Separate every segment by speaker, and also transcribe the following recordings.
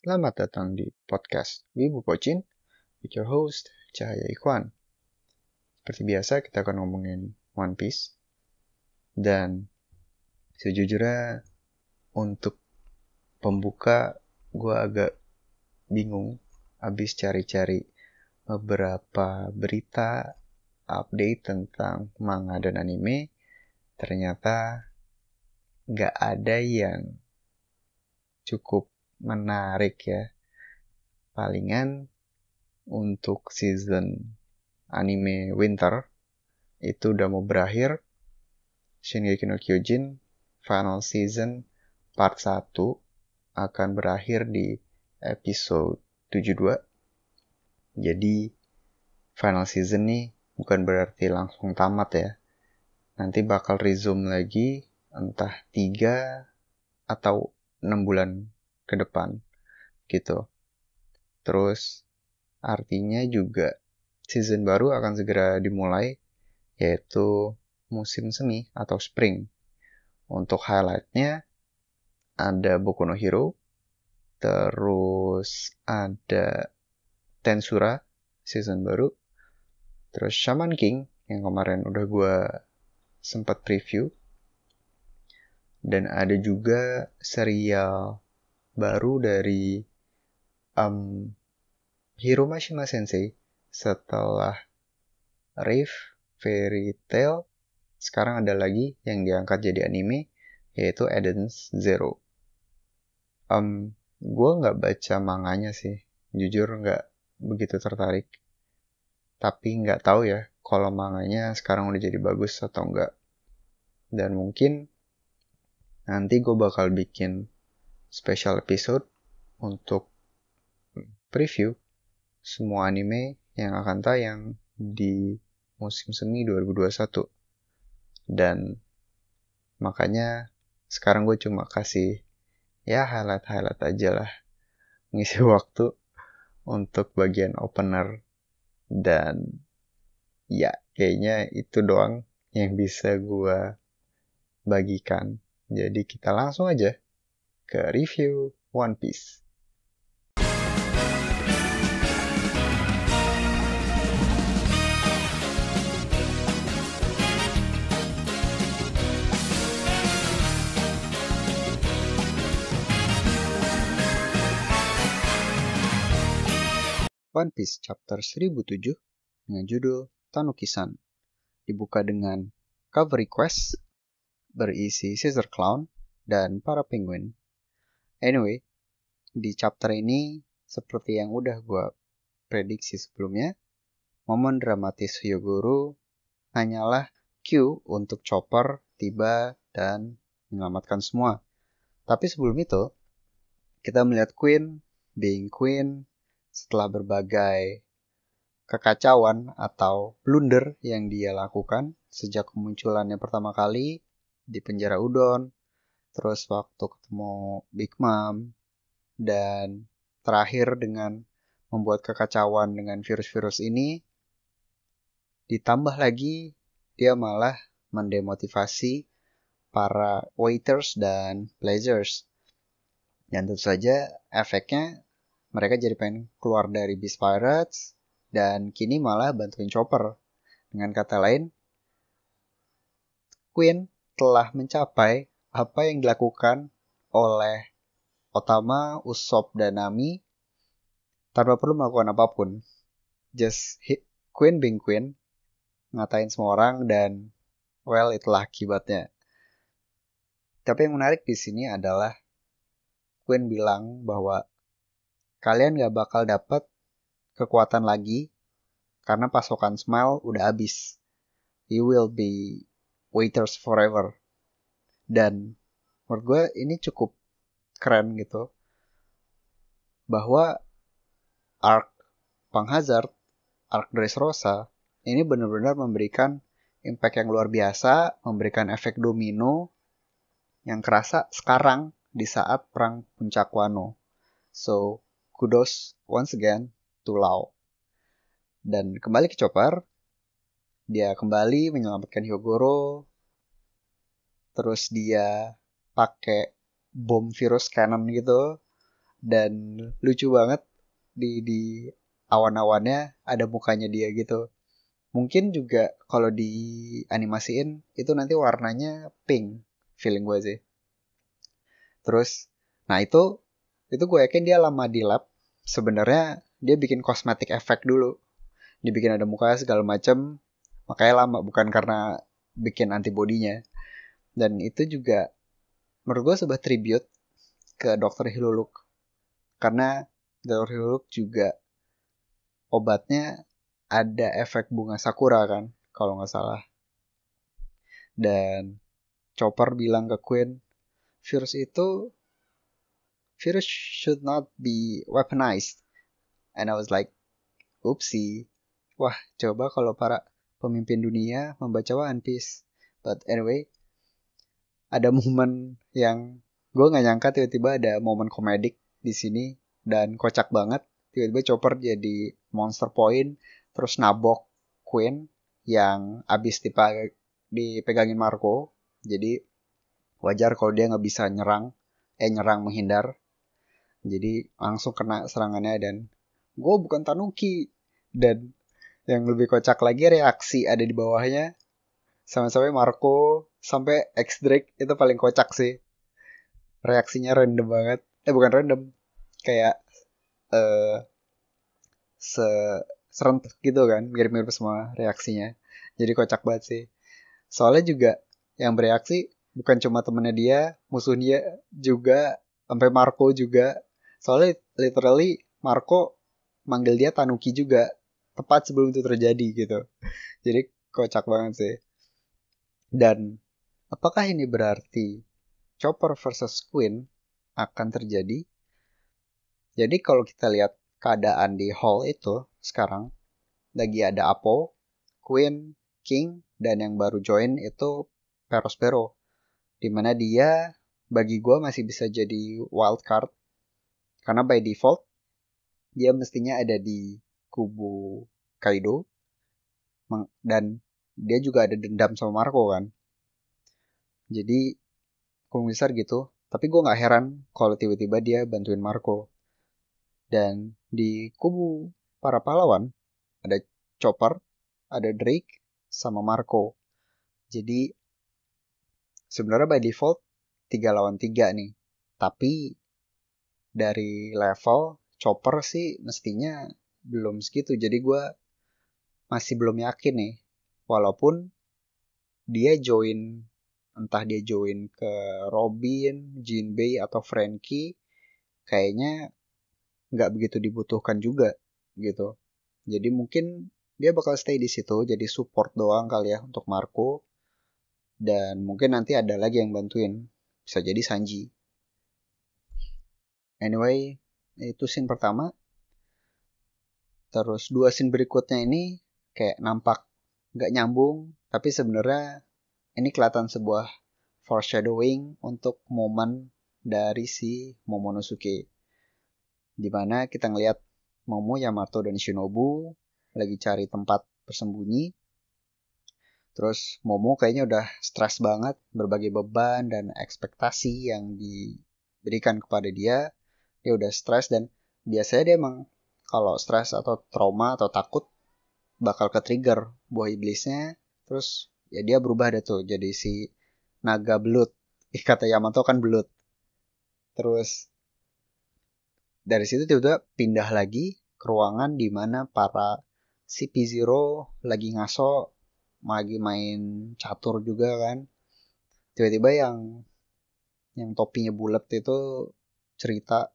Speaker 1: Selamat datang di podcast Wibu Pocin with your host Cahaya Ikhwan. Seperti biasa kita akan ngomongin One Piece dan sejujurnya untuk pembuka gue agak bingung habis cari-cari beberapa berita update tentang manga dan anime ternyata nggak ada yang cukup menarik ya. Palingan untuk season anime winter itu udah mau berakhir. Shingeki no Kyojin final season part 1 akan berakhir di episode 72. Jadi final season nih bukan berarti langsung tamat ya. Nanti bakal resume lagi entah 3 atau 6 bulan ke depan gitu. Terus artinya juga season baru akan segera dimulai yaitu musim semi atau spring. Untuk highlightnya ada Boku no Hero, terus ada Tensura season baru, terus Shaman King yang kemarin udah gue sempat preview, dan ada juga serial baru dari um, Hiromashima Sensei setelah Riff Fairy Tail sekarang ada lagi yang diangkat jadi anime yaitu Eden's Zero. Um, gue nggak baca manganya sih, jujur nggak begitu tertarik. Tapi nggak tahu ya kalau manganya sekarang udah jadi bagus atau enggak. Dan mungkin Nanti gue bakal bikin special episode untuk preview semua anime yang akan tayang di musim semi 2021. Dan makanya sekarang gue cuma kasih ya highlight-highlight aja lah. Ngisi waktu untuk bagian opener. Dan ya kayaknya itu doang yang bisa gue bagikan. Jadi kita langsung aja ke review One Piece. One Piece chapter 1007 dengan judul Tanuki-san dibuka dengan cover request berisi Caesar Clown dan para penguin. Anyway, di chapter ini seperti yang udah gue prediksi sebelumnya, momen dramatis Hyogoro hanyalah cue untuk Chopper tiba dan menyelamatkan semua. Tapi sebelum itu, kita melihat Queen being Queen setelah berbagai kekacauan atau blunder yang dia lakukan sejak kemunculannya pertama kali di penjara Udon, terus waktu ketemu Big Mom, dan terakhir dengan membuat kekacauan dengan virus-virus ini, ditambah lagi dia malah mendemotivasi para waiters dan pleasures. Dan tentu saja efeknya mereka jadi pengen keluar dari Beast Pirates dan kini malah bantuin Chopper. Dengan kata lain, Queen telah mencapai apa yang dilakukan oleh Otama, Usopp, dan Nami tanpa perlu melakukan apa pun. Just hit Queen being Queen, ngatain semua orang dan well itulah akibatnya. Tapi yang menarik di sini adalah Queen bilang bahwa kalian gak bakal dapat kekuatan lagi karena pasokan Smile udah habis. You will be waiters forever dan menurut gue ini cukup keren gitu bahwa arc Pang Hazard arc Dressrosa ini benar-benar memberikan impact yang luar biasa memberikan efek domino yang kerasa sekarang di saat perang puncak Wano so kudos once again to Lau dan kembali ke Chopper dia kembali menyelamatkan Hyogoro. Terus dia pakai bom virus cannon gitu. Dan lucu banget di di awan-awannya ada mukanya dia gitu. Mungkin juga kalau di animasiin itu nanti warnanya pink feeling gue sih. Terus nah itu itu gue yakin dia lama di lab. Sebenarnya dia bikin kosmetik efek dulu. Dibikin ada muka segala macam makanya lama bukan karena bikin antibodinya dan itu juga menurut gue sebuah tribute ke dokter Hiluluk. Karena dokter Hiluluk juga obatnya ada efek bunga sakura kan kalau nggak salah. Dan Chopper bilang ke Queen virus itu virus should not be weaponized. And I was like oopsie. Wah coba kalau para pemimpin dunia membaca One Piece. But anyway ada momen yang gue nggak nyangka tiba-tiba ada momen komedik di sini dan kocak banget. Tiba-tiba Chopper jadi monster point terus nabok Queen yang abis dipegangin Marco. Jadi wajar kalau dia nggak bisa nyerang eh nyerang menghindar. Jadi langsung kena serangannya dan gue bukan Tanuki. Dan yang lebih kocak lagi reaksi ada di bawahnya sama-sama Marco sampai X Drake itu paling kocak sih. Reaksinya random banget. Eh bukan random. Kayak eh uh, se serentak gitu kan mirip-mirip semua reaksinya. Jadi kocak banget sih. Soalnya juga yang bereaksi bukan cuma temennya dia musuhnya juga sampai Marco juga. Soalnya literally Marco manggil dia Tanuki juga tepat sebelum itu terjadi gitu. Jadi kocak banget sih dan apakah ini berarti Chopper versus Queen akan terjadi jadi kalau kita lihat keadaan di hall itu sekarang lagi ada Apo, Queen, King, dan yang baru join itu Perospero. Di mana dia bagi gue masih bisa jadi wild card. Karena by default dia mestinya ada di kubu Kaido. Dan dia juga ada dendam sama Marco kan. Jadi besar gitu. Tapi gue gak heran kalau tiba-tiba dia bantuin Marco. Dan di kubu para pahlawan ada Chopper, ada Drake, sama Marco. Jadi sebenarnya by default tiga lawan tiga nih. Tapi dari level Chopper sih mestinya belum segitu. Jadi gue masih belum yakin nih. Walaupun dia join entah dia join ke Robin, Jinbei atau Frankie kayaknya nggak begitu dibutuhkan juga gitu. Jadi mungkin dia bakal stay di situ jadi support doang kali ya untuk Marco. Dan mungkin nanti ada lagi yang bantuin. Bisa jadi Sanji. Anyway, itu scene pertama. Terus dua scene berikutnya ini kayak nampak nggak nyambung, tapi sebenarnya ini kelihatan sebuah foreshadowing untuk momen dari si Momonosuke di mana kita ngelihat Momo, Yamato, dan Shinobu lagi cari tempat bersembunyi. Terus Momo kayaknya udah stres banget berbagai beban dan ekspektasi yang diberikan kepada dia. Dia udah stres dan biasanya dia emang kalau stres atau trauma atau takut bakal ke trigger buah iblisnya. Terus ya dia berubah deh tuh jadi si naga belut. Ih kata Yamato kan belut. Terus dari situ tiba-tiba pindah lagi ke ruangan di mana para si P0 lagi ngaso lagi main catur juga kan tiba-tiba yang yang topinya bulat itu cerita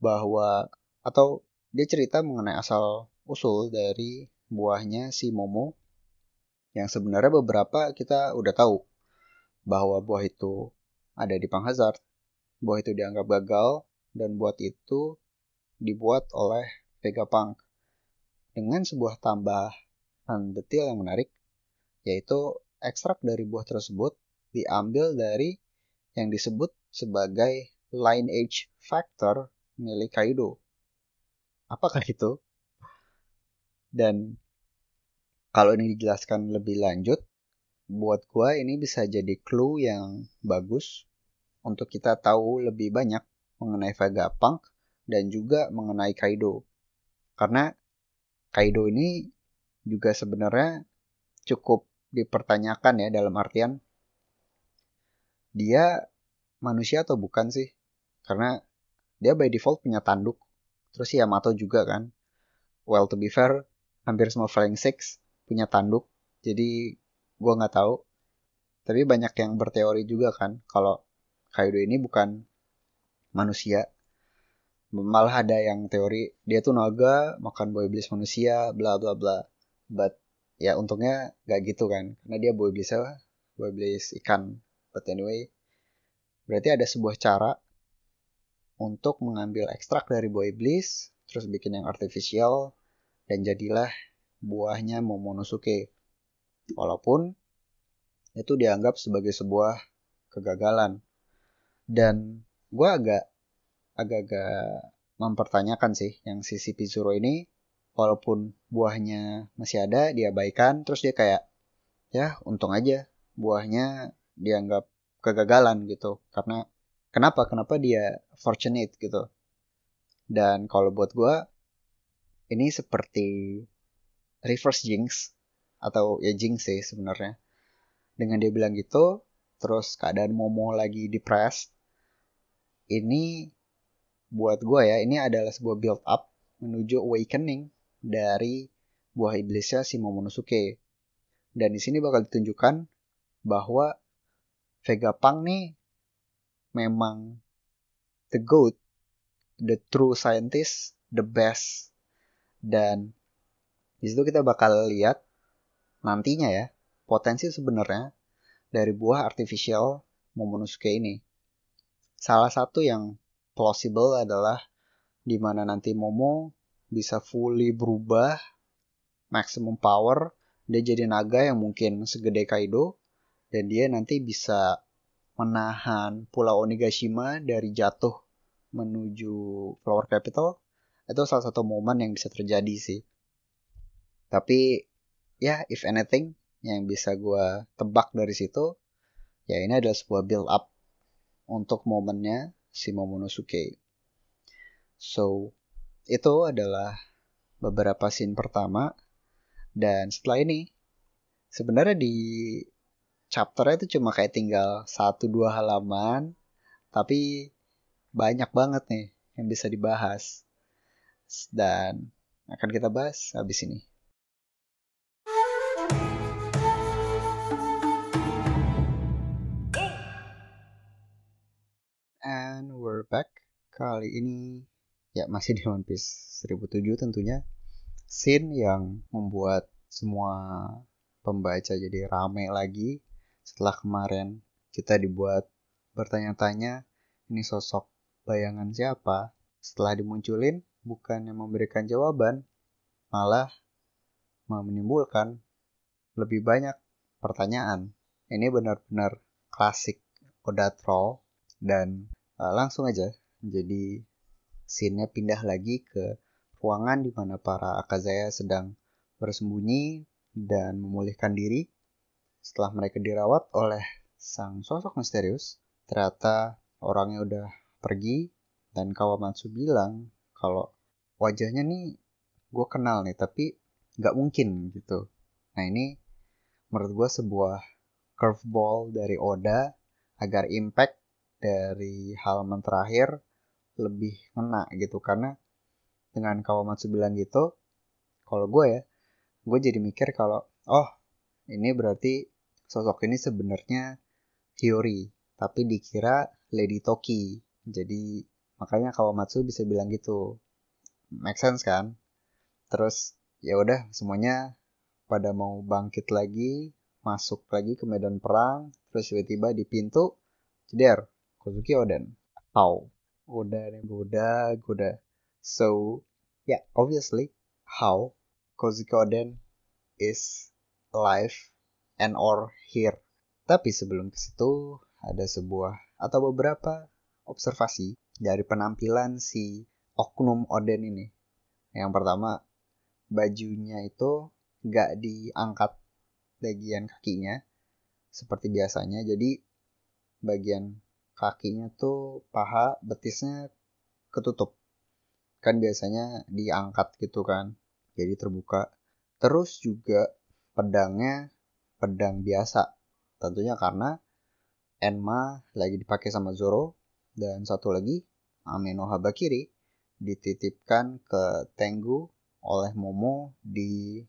Speaker 1: bahwa atau dia cerita mengenai asal usul dari buahnya si Momo yang sebenarnya beberapa kita udah tahu bahwa buah itu ada di Panghazard buah itu dianggap gagal dan buat itu dibuat oleh Vegapunk dengan sebuah tambahan detail yang menarik yaitu ekstrak dari buah tersebut diambil dari yang disebut sebagai lineage factor milik Kaido. Apakah itu? Dan kalau ini dijelaskan lebih lanjut, buat gua ini bisa jadi clue yang bagus untuk kita tahu lebih banyak mengenai Vegapunk dan juga mengenai Kaido. Karena Kaido ini juga sebenarnya cukup dipertanyakan ya dalam artian dia manusia atau bukan sih? Karena dia by default punya tanduk. Terus Yamato juga kan. Well to be fair, hampir semua Flying Six punya tanduk. Jadi gue nggak tahu. Tapi banyak yang berteori juga kan kalau Kaido ini bukan manusia. Malah ada yang teori dia tuh naga makan buah iblis manusia, bla bla bla. But ya untungnya gak gitu kan, karena dia buah iblis apa? Buah iblis ikan. But anyway, berarti ada sebuah cara untuk mengambil ekstrak dari buah iblis, terus bikin yang artificial, dan jadilah buahnya Momonosuke. Walaupun itu dianggap sebagai sebuah kegagalan. Dan gue agak agak-agak mempertanyakan sih yang sisi Pizuro ini walaupun buahnya masih ada diabaikan terus dia kayak ya untung aja buahnya dianggap kegagalan gitu karena kenapa kenapa dia fortunate gitu dan kalau buat gue ini seperti reverse jinx atau ya jinx sih sebenarnya dengan dia bilang gitu terus keadaan Momo lagi depressed ini buat gue ya ini adalah sebuah build up menuju awakening dari buah iblisnya si Momonosuke dan di sini bakal ditunjukkan bahwa Vegapunk nih memang the goat, the true scientist, the best. Dan di situ kita bakal lihat nantinya ya potensi sebenarnya dari buah artificial Momonosuke ini. Salah satu yang plausible adalah di mana nanti Momo bisa fully berubah maximum power dia jadi naga yang mungkin segede Kaido dan dia nanti bisa menahan Pulau Onigashima dari jatuh menuju Flower Capital itu salah satu momen yang bisa terjadi sih. Tapi ya if anything yang bisa gue tebak dari situ ya ini adalah sebuah build up untuk momennya si Momonosuke. So itu adalah beberapa scene pertama dan setelah ini sebenarnya di chapternya itu cuma kayak tinggal satu dua halaman tapi banyak banget nih yang bisa dibahas dan akan kita bahas habis ini. Kali ini ya masih di One Piece 1007 tentunya. Scene yang membuat semua pembaca jadi rame lagi setelah kemarin kita dibuat bertanya-tanya ini sosok bayangan siapa setelah dimunculin bukan yang memberikan jawaban malah menimbulkan lebih banyak pertanyaan ini benar-benar klasik Oda Troll dan uh, langsung aja jadi scene-nya pindah lagi ke ruangan di mana para Akazaya sedang bersembunyi dan memulihkan diri setelah mereka dirawat oleh sang sosok misterius, ternyata orangnya udah pergi dan Kawamatsu bilang kalau wajahnya nih gue kenal nih tapi nggak mungkin gitu. Nah ini menurut gue sebuah curveball dari Oda agar impact dari halaman terakhir lebih ngena gitu karena dengan Kawamatsu bilang gitu kalau gue ya gue jadi mikir kalau oh ini berarti sosok ini sebenarnya Hiyori, tapi dikira Lady Toki. Jadi makanya Kawamatsu bisa bilang gitu. Make sense kan? Terus ya udah semuanya pada mau bangkit lagi, masuk lagi ke medan perang, terus tiba-tiba di pintu, ceder, Kozuki Oden. How? Udah nih, udah, udah. So, yeah, obviously, how Kozuki Oden is alive and or here. Tapi sebelum ke situ ada sebuah atau beberapa observasi dari penampilan si oknum Oden ini. Yang pertama, bajunya itu gak diangkat bagian kakinya seperti biasanya. Jadi bagian kakinya tuh paha betisnya ketutup. Kan biasanya diangkat gitu kan jadi terbuka. Terus juga pedangnya pedang biasa tentunya karena Enma lagi dipakai sama Zoro dan satu lagi Ameno Habakiri dititipkan ke Tengu oleh Momo di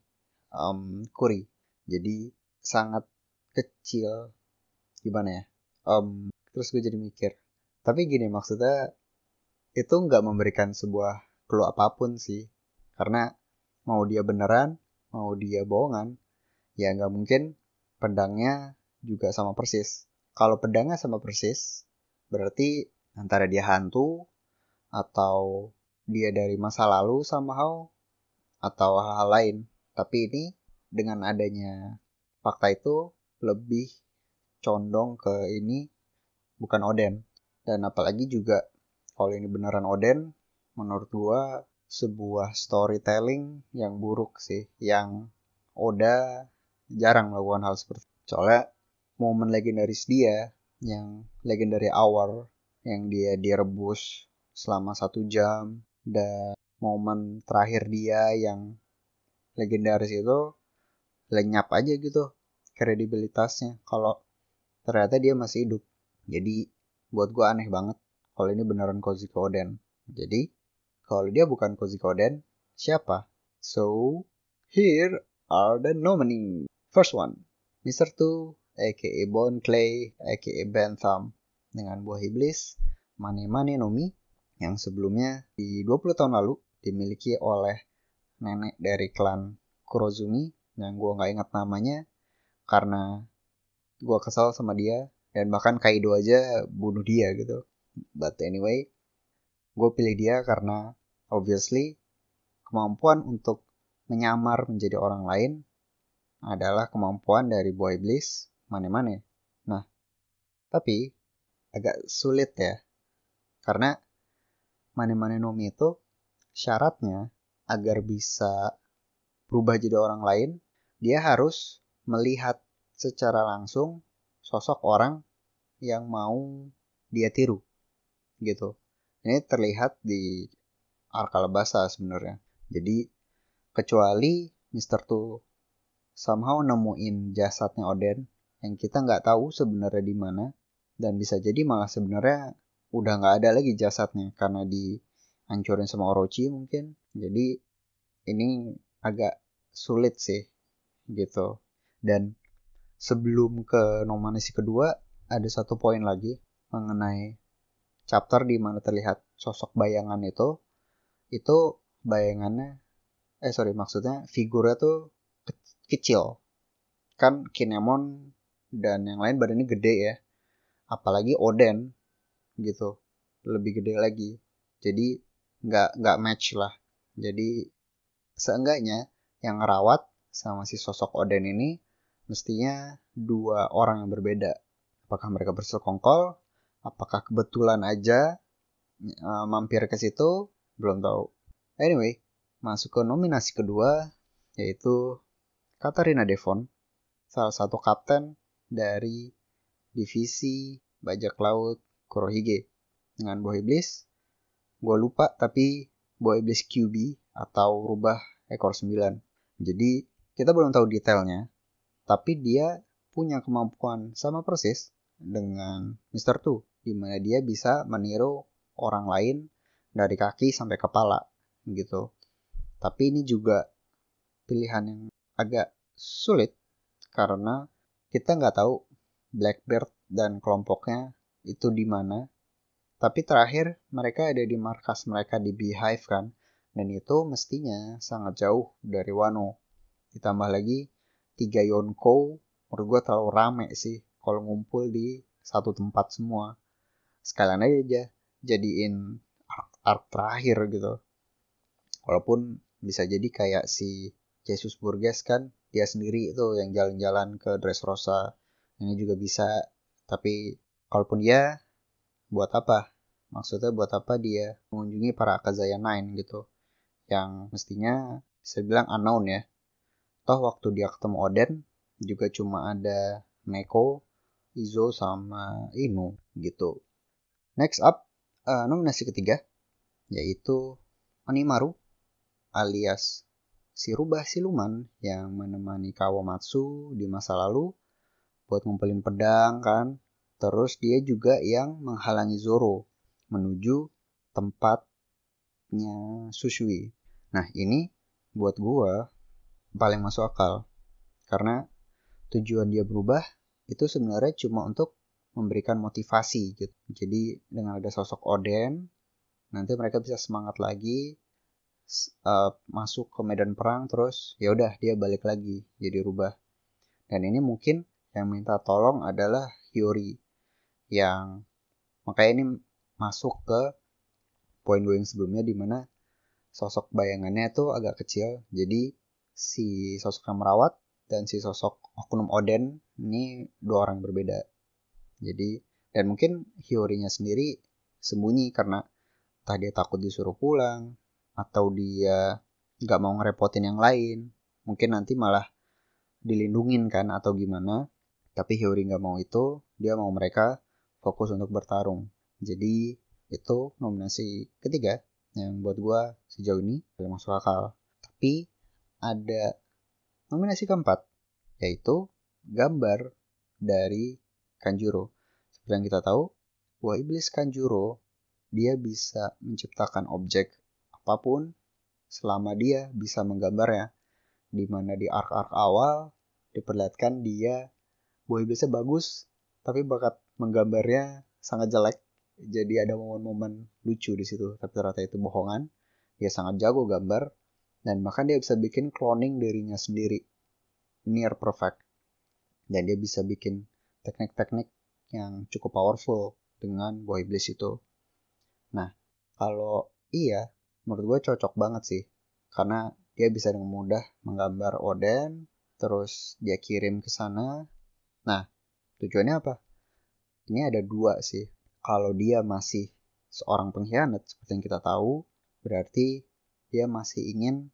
Speaker 1: um, Kuri. Jadi sangat kecil gimana ya um, terus gue jadi mikir tapi gini maksudnya itu nggak memberikan sebuah clue apa pun sih. Karena mau dia beneran mau dia bohongan ya nggak mungkin pedangnya juga sama persis. Kalau pedangnya sama persis berarti antara dia hantu atau dia dari masa lalu somehow atau hal-hal lain. Tapi ini dengan adanya fakta itu lebih condong ke ini bukan Oden. Dan apalagi juga kalau ini beneran Oden, menurut gua sebuah storytelling yang buruk sih, yang Oda jarang melakukan hal seperti itu. Soalnya momen legendaris dia yang legendary hour yang dia direbus selama satu jam dan momen terakhir dia yang legendaris itu lenyap aja gitu kredibilitasnya kalau ternyata dia masih hidup jadi buat gue aneh banget kalau ini beneran Koziko Oden jadi kalau dia bukan Koziko Oden siapa? So here are the nominee first one Mr. Two aka Bon Clay aka Bentham dengan buah iblis Mane Mane Nomi yang sebelumnya di 20 tahun lalu dimiliki oleh nenek dari klan Kurozumi yang gue nggak ingat namanya karena gue kesal sama dia dan bahkan Kaido aja bunuh dia gitu. But anyway gue pilih dia karena obviously kemampuan untuk menyamar menjadi orang lain adalah kemampuan dari boy iblis mane-mane nah tapi agak sulit ya. Karena mane-mane nomi itu syaratnya agar bisa berubah jadi orang lain dia harus melihat secara langsung sosok orang yang mau dia tiru gitu. Ini terlihat di Arkalabasa sebenarnya. Jadi kecuali Mr. Tu somehow nemuin jasadnya Oden yang kita nggak tahu sebenarnya di mana dan bisa jadi malah sebenarnya udah nggak ada lagi jasadnya karena dihancurin sama Orochi mungkin. Jadi ini agak sulit sih gitu. Dan sebelum ke nominasi kedua ada satu poin lagi mengenai chapter di mana terlihat sosok bayangan itu. Itu bayangannya eh sorry maksudnya figurnya tuh kecil. Kan Kinemon dan yang lain badannya gede ya. Apalagi Oden gitu lebih gede lagi. Jadi nggak nggak match lah. Jadi seenggaknya yang ngerawat sama si sosok Oden ini mestinya dua orang yang berbeda. Apakah mereka bersekongkol? Apakah kebetulan aja uh, mampir ke situ? Belum tahu. Anyway, masuk ke nominasi kedua yaitu Katarina Devon, salah satu kapten dari divisi bajak laut Kurohige dengan buah iblis. Gue lupa tapi buah iblis QB atau rubah ekor 9. Jadi kita belum tahu detailnya, tapi dia punya kemampuan sama persis dengan Mr. Two, di mana dia bisa meniru orang lain dari kaki sampai kepala gitu. Tapi ini juga pilihan yang agak sulit karena kita nggak tahu Blackbird dan kelompoknya itu di mana. Tapi terakhir mereka ada di markas mereka di Beehive kan, dan itu mestinya sangat jauh dari Wano. Ditambah lagi tiga Yonko menurut gue terlalu rame sih kalau ngumpul di satu tempat semua. Sekalian aja jadiin arc, arc terakhir gitu. Walaupun bisa jadi kayak si Jesus Burgess kan dia sendiri itu yang jalan-jalan ke Dressrosa ini juga bisa tapi kalaupun dia buat apa? Maksudnya buat apa dia mengunjungi para Akazaya Nine gitu? Yang mestinya bisa bilang unknown ya toh waktu dia ketemu Oden juga cuma ada Neko, Izo sama Inu gitu. Next up, uh, nominasi ketiga yaitu Onimaru alias si rubah siluman yang menemani Kawamatsu di masa lalu buat ngumpulin pedang kan. Terus dia juga yang menghalangi Zoro menuju tempatnya Susui. Nah ini buat gua paling masuk akal karena tujuan dia berubah itu sebenarnya cuma untuk memberikan motivasi gitu. Jadi dengan ada sosok Oden, nanti mereka bisa semangat lagi uh, masuk ke medan perang terus ya udah dia balik lagi jadi rubah. Dan ini mungkin yang minta tolong adalah Hyori yang makanya ini masuk ke poin gue yang sebelumnya di mana sosok bayangannya itu agak kecil jadi si sosok yang merawat dan si sosok oknum Oden ini dua orang berbeda jadi dan mungkin Hyorinya sendiri sembunyi karena entah dia takut disuruh pulang atau dia nggak mau ngerepotin yang lain mungkin nanti malah dilindungin kan atau gimana tapi Hyori nggak mau itu, dia mau mereka fokus untuk bertarung. Jadi itu nominasi ketiga yang buat gue sejauh ini paling masuk akal. Tapi ada nominasi keempat, yaitu gambar dari Kanjuro. Seperti yang kita tahu, bahwa iblis Kanjuro dia bisa menciptakan objek apa pun selama dia bisa menggambarnya. Di mana di arc-arc awal diperlihatkan dia Boy biasa bagus, tapi bakat menggambarnya sangat jelek. Jadi ada momen-momen lucu di situ, tapi ternyata itu bohongan. Dia sangat jago gambar, dan bahkan dia bisa bikin cloning dirinya sendiri. Near perfect. Dan dia bisa bikin teknik-teknik yang cukup powerful dengan Boy Bliss itu. Nah, kalau iya, menurut gue cocok banget sih. Karena dia bisa dengan mudah menggambar Oden, terus dia kirim ke sana, Nah, tujuannya apa? Ini ada dua sih. Kalau dia masih seorang pengkhianat seperti yang kita tahu, berarti dia masih ingin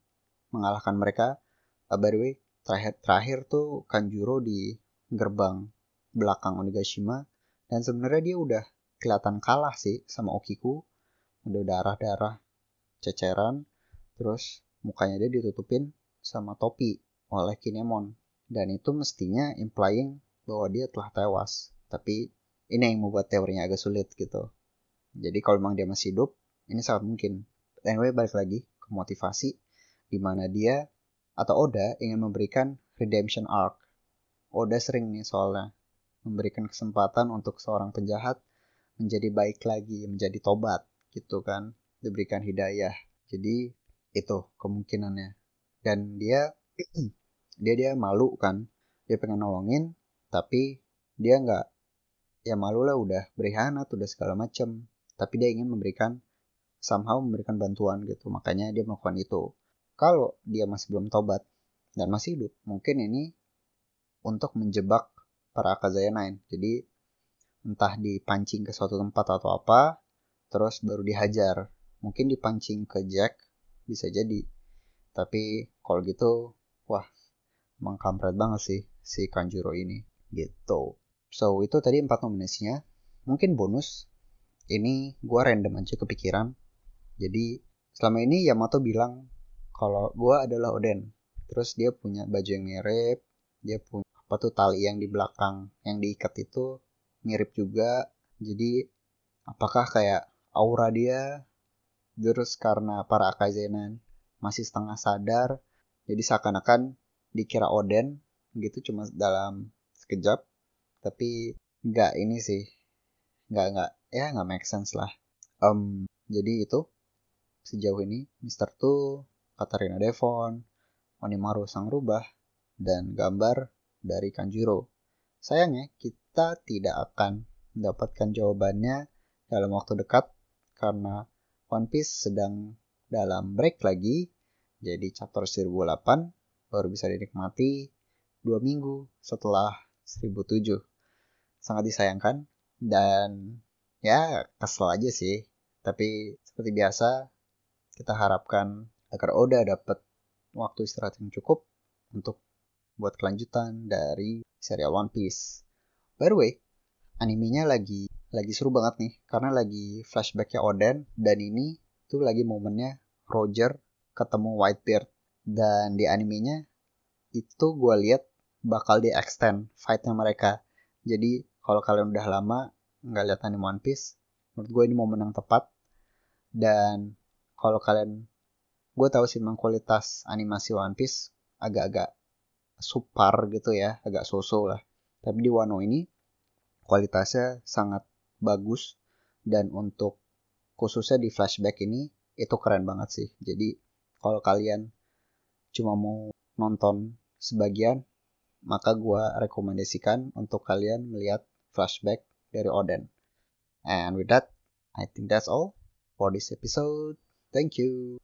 Speaker 1: mengalahkan mereka. Uh, by the way, terakhir, terakhir tuh Kanjuro di gerbang belakang Onigashima dan sebenarnya dia udah kelihatan kalah sih sama Okiku. Udah darah-darah ceceran, terus mukanya dia ditutupin sama topi oleh Kinemon. Dan itu mestinya implying bahwa dia telah tewas. Tapi ini yang membuat teorinya agak sulit gitu. Jadi kalau memang dia masih hidup, ini sangat mungkin. Anyway, balik lagi ke motivasi, di mana dia atau Oda ingin memberikan redemption arc. Oda sering nih soalnya memberikan kesempatan untuk seorang penjahat menjadi baik lagi, menjadi tobat gitu kan, diberikan hidayah. Jadi itu kemungkinannya. Dan dia dia dia malu kan, dia pengen nolongin, tapi dia nggak ya malu lah udah berkhianat udah segala macem tapi dia ingin memberikan somehow memberikan bantuan gitu makanya dia melakukan itu kalau dia masih belum tobat dan masih hidup mungkin ini untuk menjebak para Akazaya Nine jadi entah dipancing ke suatu tempat atau apa terus baru dihajar mungkin dipancing ke Jack bisa jadi tapi kalau gitu wah emang kampret banget sih si Kanjuro ini gitu. So itu tadi empat nominasinya. Mungkin bonus. Ini gue random aja kepikiran. Jadi selama ini Yamato bilang kalau gue adalah Oden. Terus dia punya baju yang mirip. Dia punya apa tuh tali yang di belakang yang diikat itu mirip juga. Jadi apakah kayak aura dia terus karena para Akazenan masih setengah sadar jadi seakan-akan dikira Oden gitu cuma dalam sekejap tapi nggak ini sih nggak nggak ya nggak make sense lah um, jadi itu sejauh ini Mister Tu Katarina Devon Onimaru sang rubah dan gambar dari Kanjuro sayangnya kita tidak akan mendapatkan jawabannya dalam waktu dekat karena One Piece sedang dalam break lagi jadi chapter 1008 baru bisa dinikmati dua minggu setelah 1007. Sangat disayangkan dan ya kesel aja sih. Tapi seperti biasa kita harapkan agar Oda dapat waktu istirahat yang cukup untuk buat kelanjutan dari serial One Piece. By the way, animenya lagi lagi seru banget nih karena lagi flashbacknya Oden dan ini tuh lagi momennya Roger ketemu Whitebeard. Dan di animenya itu gue lihat bakal di extend fightnya mereka. Jadi kalau kalian udah lama nggak lihat anime One Piece menurut gue ini momen yang tepat. Dan kalau kalian gue tahu sih memang kualitas animasi One Piece agak-agak super gitu ya agak sosok lah. Tapi di Wano ini kualitasnya sangat bagus dan untuk khususnya di flashback ini itu keren banget sih. Jadi kalau kalian cuma mau nonton sebagian maka gue rekomendasikan untuk kalian melihat flashback dari Oden. And with that I think that's all for this episode. Thank you